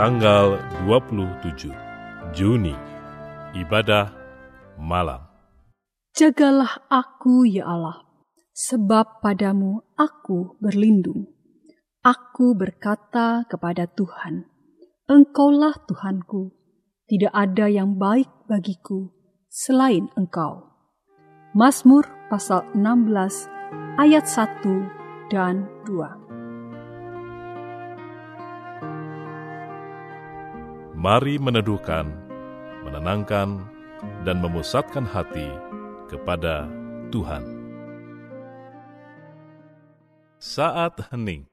tanggal 27 Juni, ibadah malam. Jagalah aku, ya Allah, sebab padamu aku berlindung. Aku berkata kepada Tuhan, Engkaulah Tuhanku, tidak ada yang baik bagiku selain Engkau. Mazmur pasal 16 ayat 1 dan 2. Mari meneduhkan, menenangkan, dan memusatkan hati kepada Tuhan. Saat hening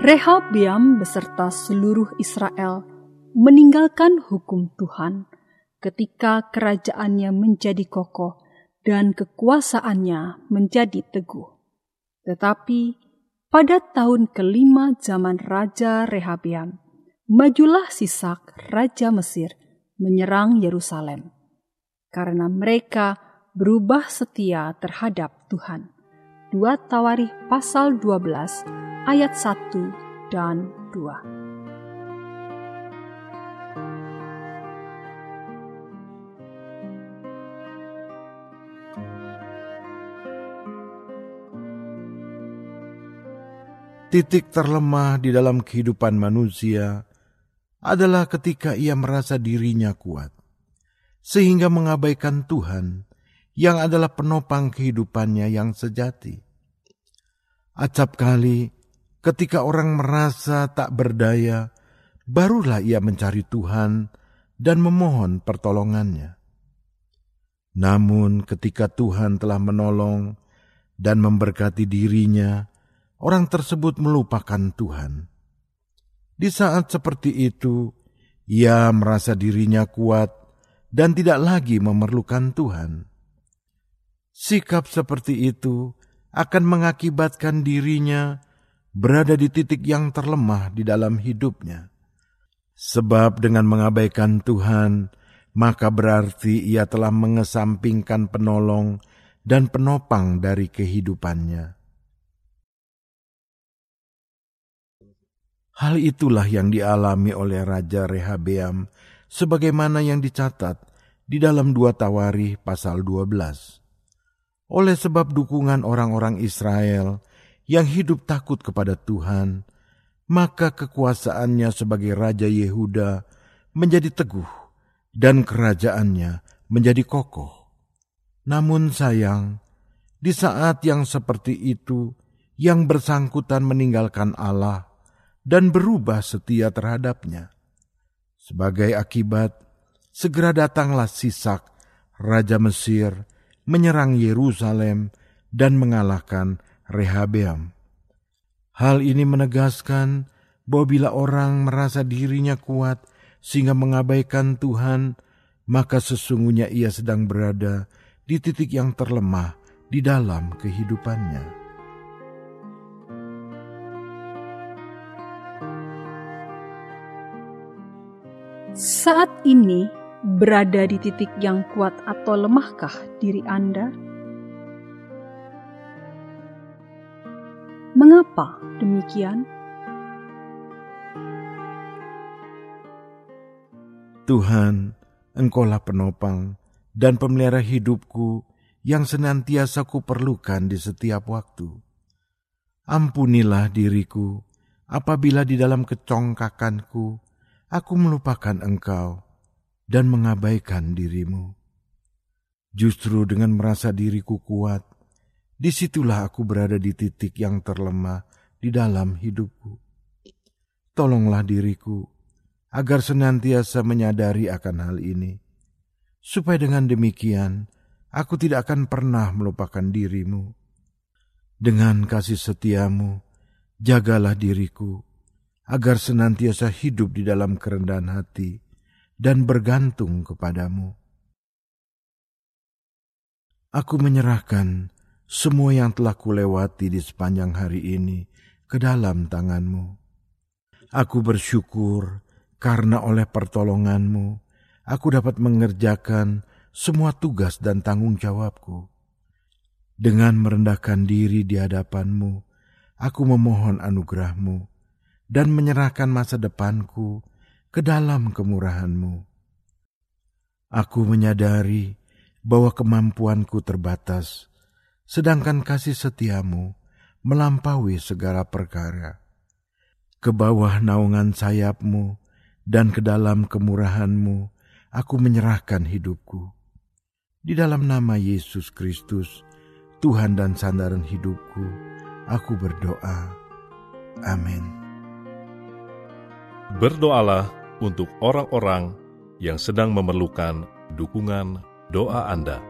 Rehabiam beserta seluruh Israel meninggalkan hukum Tuhan ketika kerajaannya menjadi kokoh dan kekuasaannya menjadi teguh. Tetapi pada tahun kelima zaman Raja Rehabiam, majulah Sisak Raja Mesir menyerang Yerusalem karena mereka berubah setia terhadap Tuhan. 2 Tawarikh pasal 12 ayat 1 dan 2. Titik terlemah di dalam kehidupan manusia adalah ketika ia merasa dirinya kuat, sehingga mengabaikan Tuhan yang adalah penopang kehidupannya yang sejati. Acap kali Ketika orang merasa tak berdaya, barulah ia mencari Tuhan dan memohon pertolongannya. Namun, ketika Tuhan telah menolong dan memberkati dirinya, orang tersebut melupakan Tuhan. Di saat seperti itu, ia merasa dirinya kuat dan tidak lagi memerlukan Tuhan. Sikap seperti itu akan mengakibatkan dirinya berada di titik yang terlemah di dalam hidupnya. Sebab dengan mengabaikan Tuhan, maka berarti ia telah mengesampingkan penolong dan penopang dari kehidupannya. Hal itulah yang dialami oleh Raja Rehabeam sebagaimana yang dicatat di dalam dua Tawari pasal 12. Oleh sebab dukungan orang-orang Israel yang hidup takut kepada Tuhan, maka kekuasaannya sebagai Raja Yehuda menjadi teguh dan kerajaannya menjadi kokoh. Namun sayang, di saat yang seperti itu, yang bersangkutan meninggalkan Allah dan berubah setia terhadapnya. Sebagai akibat, segera datanglah Sisak, Raja Mesir, menyerang Yerusalem dan mengalahkan Rehabeam. Hal ini menegaskan bahwa bila orang merasa dirinya kuat sehingga mengabaikan Tuhan, maka sesungguhnya ia sedang berada di titik yang terlemah di dalam kehidupannya. Saat ini berada di titik yang kuat atau lemahkah diri Anda? Mengapa demikian? Tuhan, Engkaulah penopang dan pemelihara hidupku yang senantiasa kuperlukan di setiap waktu. Ampunilah diriku apabila di dalam kecongkakanku aku melupakan engkau dan mengabaikan dirimu. Justru dengan merasa diriku kuat, di situlah aku berada di titik yang terlemah di dalam hidupku. Tolonglah diriku agar senantiasa menyadari akan hal ini, supaya dengan demikian aku tidak akan pernah melupakan dirimu. Dengan kasih setiamu, jagalah diriku, agar senantiasa hidup di dalam kerendahan hati dan bergantung kepadamu. Aku menyerahkan semua yang telah kulewati di sepanjang hari ini ke dalam tanganmu. Aku bersyukur karena oleh pertolonganmu, aku dapat mengerjakan semua tugas dan tanggung jawabku. Dengan merendahkan diri di hadapanmu, aku memohon anugerahmu dan menyerahkan masa depanku ke dalam kemurahanmu. Aku menyadari bahwa kemampuanku terbatas, sedangkan kasih setiamu melampaui segala perkara. Ke bawah naungan sayapmu dan ke dalam kemurahanmu, aku menyerahkan hidupku di dalam nama Yesus Kristus, Tuhan dan sandaran hidupku, aku berdoa. Amin. Berdoalah untuk orang-orang yang sedang memerlukan dukungan doa Anda.